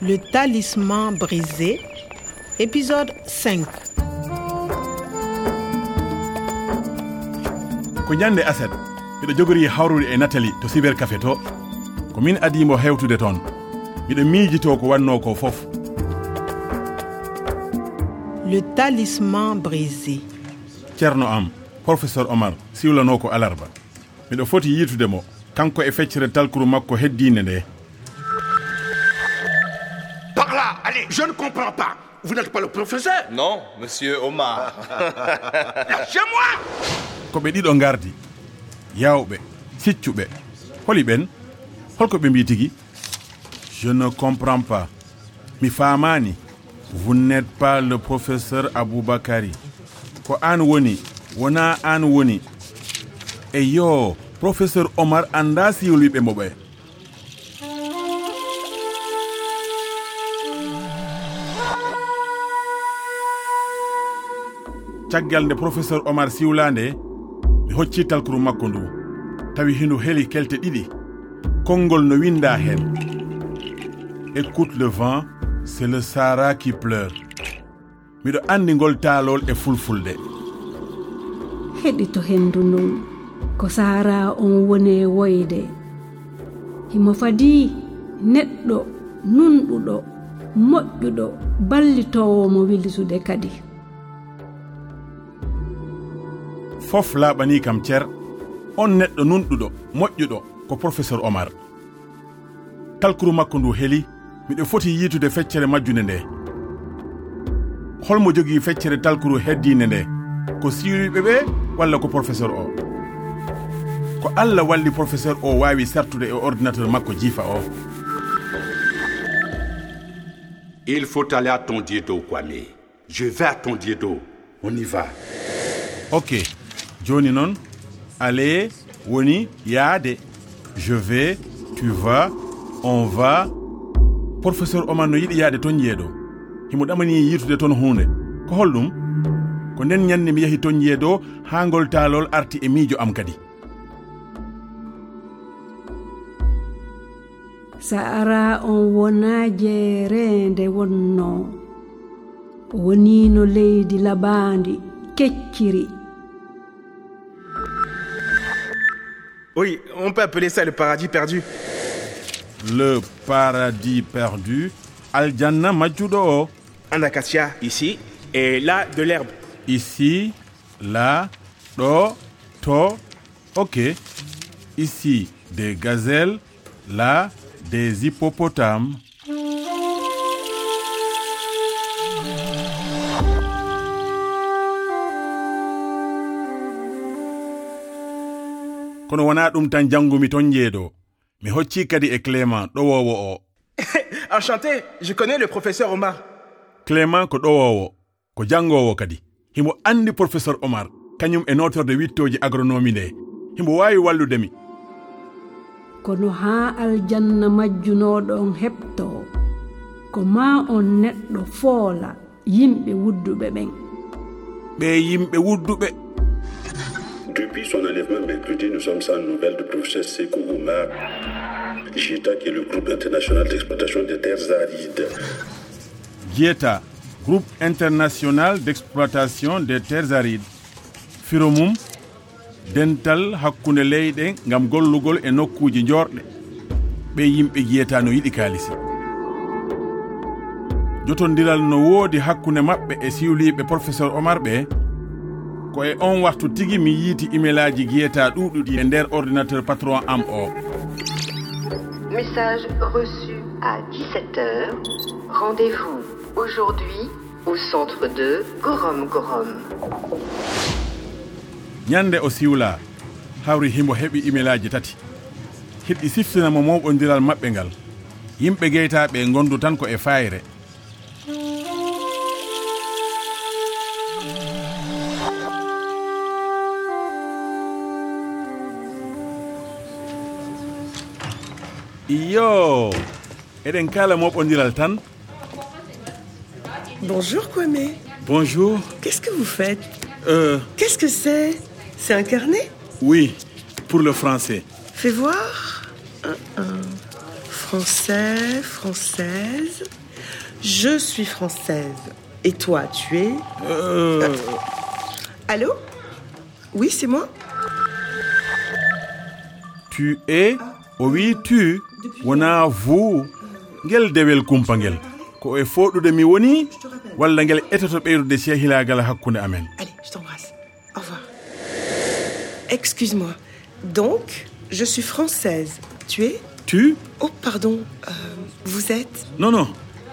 Le talisman brisé, épisode 5. ko ñande aset miɗo jogori hawrude e natali to cyber café to ko min adimo hewtude toon. Miɗo miijito ko wanno ko fof. Le talisman brisé. Ceerno am professeur omar siwlano ko alarba. Miɗo foti yiitude mo kanko e feccere talkuru makko heddinde nde. Allez Je ne comprends pas. Vous n'êtes pas le professeur. Non, monsieur Omar. Lâchez-moi. Ko ɓe ɗiɗo ngardi yawɓe ciccuɓe holi ɓen holko ɓe mbi tigi je ne comprends pas. Mi famani vous n'êtes pas le professeur aboubacary ko an woni wona an woni. E yo professeur omar anda siwliɓe mo ɓe caggal nde professeur omar siwlande mi hocci talkuru makko ndu. Tawi hino heli kelte ɗiɗi konngol no winda hen écoute le vent c'est le sara qui pleure. Miɗo andi ngol taalol e fulfulde. Heɗito hendu non ko sara on woni woyde. Himo fadi neɗɗo nunɗuɗo moƴƴuɗo ballitowo mo wilisude kadi. fof laaɓani kam ceer on neɗɗo nunɗuɗo moƴƴuɗo ko professeur omar. Kalkuru makko ndu heli miɗo foti yiitude feccere majjunde nde. Holmo jogii feccere talkuru heddinde nde ko siriɓe ɓe walla ko professeur o. Ko allah walli professeur o waawi sartude e ordinateur makko jiifa o. Il faut aller à ton dieu d'eau quame je vais à ton dieu d'eau on y va. Ok. joni noon aller woni yaade. Je vais tu vas on va. Professeur oman no yiɗi yaade toon jeeɗo himo ɗamani yirtude toon hunde ko holɗum? Ko nden ñande mi yeehi toon jeeɗo ha ngol taalol arti e miijo am kadi. Sa ara on wona jeere nde wonno wonino leydi labandi kecciri. Oui, on peut appeler ça le paradis perdu. Le paradis perdu Aljanna Majudo. Un acacia ici et là de l'herbe. Ici, là, do, to, ok. Ici, des gazelles, là, des hippopotames. kono wona ɗum tan janngumi ton jeeɗo mi hocci kadi e clément ɗowowo o. Enchanté je connais le professeur omar. Clément ko ɗowowo ko janngowo kadi. Himo andi professeur omar kañum e notorde wittoji agronomi nde. Himo wawi walludemi kono haa aljanna majjunoɗon heɓto ko ma on neɗɗo foola yimɓe wudduɓe ɓen. Ɓe yimɓe wudduɓe. Depuis son enlèvement mercredi, nous sommes sans nouvelles du professeur Sekou Oumar, JETA, qui est le groupe international d'exploitation des terres arides. JETA, groupe international d'exploitation des terres arides. Firomum, dental hakkunde leyɗe gam gollugol e nokkuji jorɗe ɓe yimɓe jiyata no yiɗi kaalisi jotodiral no woodi hakkunde maɓɓe e siwliɓe professeur omar ɓe ko e on waktu tigi mi yiiti email aji giyeta ɗuɗuɗi e nder ordinateur patron am o. Message reçu à 17h rendez-vous aujourd'hui au centre de gorom gorom. Ñande o siwla hawri himo heɓi email aji tati. Hiɗɗi siftinamo mawɓodiral maɓɓe ngal. Yimɓe geytaɓe gondu tan ko e fayre. yo eɗen kala moɓodiral tan. Bonjour kwame. Bonjour. Qu'est ce que vous faites? Euh... qu'est ce que c'est? C'est un carnet? Oui pour le français. Fais voir. Un, un. français française. Je suis française. Et toi tu es? Euh... euh allô? Oui c'est moi. Tu es? O wi tu. wona vous ngel dewel kumpa ngel ko e foɗude mi woni walla ngel etoto ɓeydude sehilagal hakkunde amen Excuse-moi. Donc, je suis française. Tu es Tu Oh, pardon. Euh, vous êtes Non, non.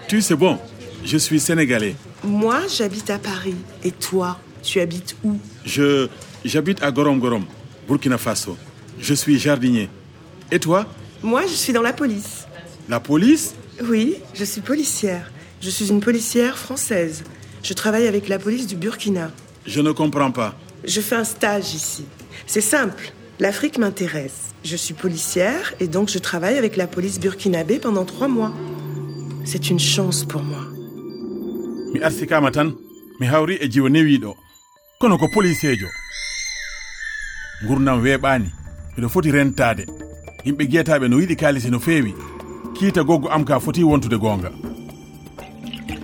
Tu, c'est bon. Je suis sénégalais. Moi, j'habite à Paris. Et toi, tu habites où Je. J'habite à Gorom Gorom, Burkina Faso. Je suis jardinier. Et toi Moi, je suis dans la police. La police Oui, je suis policière. Je suis une policière française. Je travaille avec la police du Burkina. Je ne comprends pas. Je fais un stage ici. C'est simple. L'Afrique m'intéresse. Je suis policière et donc je travaille avec la police burkinabé pendant trois mois. C'est une chance pour moi. mi arsikama tan mi hawri e jiwo newiɗo kono ko policier jo gurdam weeɓani eɗo foti rentade yimɓe guiyataɓe no yiɗi kaalisi no feewi. Kiita goggo am ka foti wontude gonga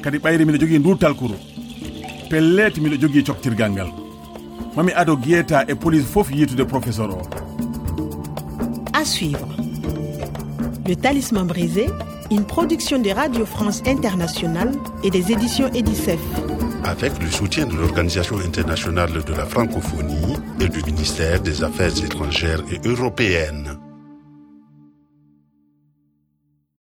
kadi ɓayri miɗa jogui duttal kuro pellete miɗa jogui coktirgal ngal. Mami ado guiyeta e police foof yitude professeur o. À suivre. Le talisman brisé une production de radio france internationale et des éditions edicef. Avec le soutien de l'organisation internationale de la francophonie et du ministère des affaires étrangères et européennes.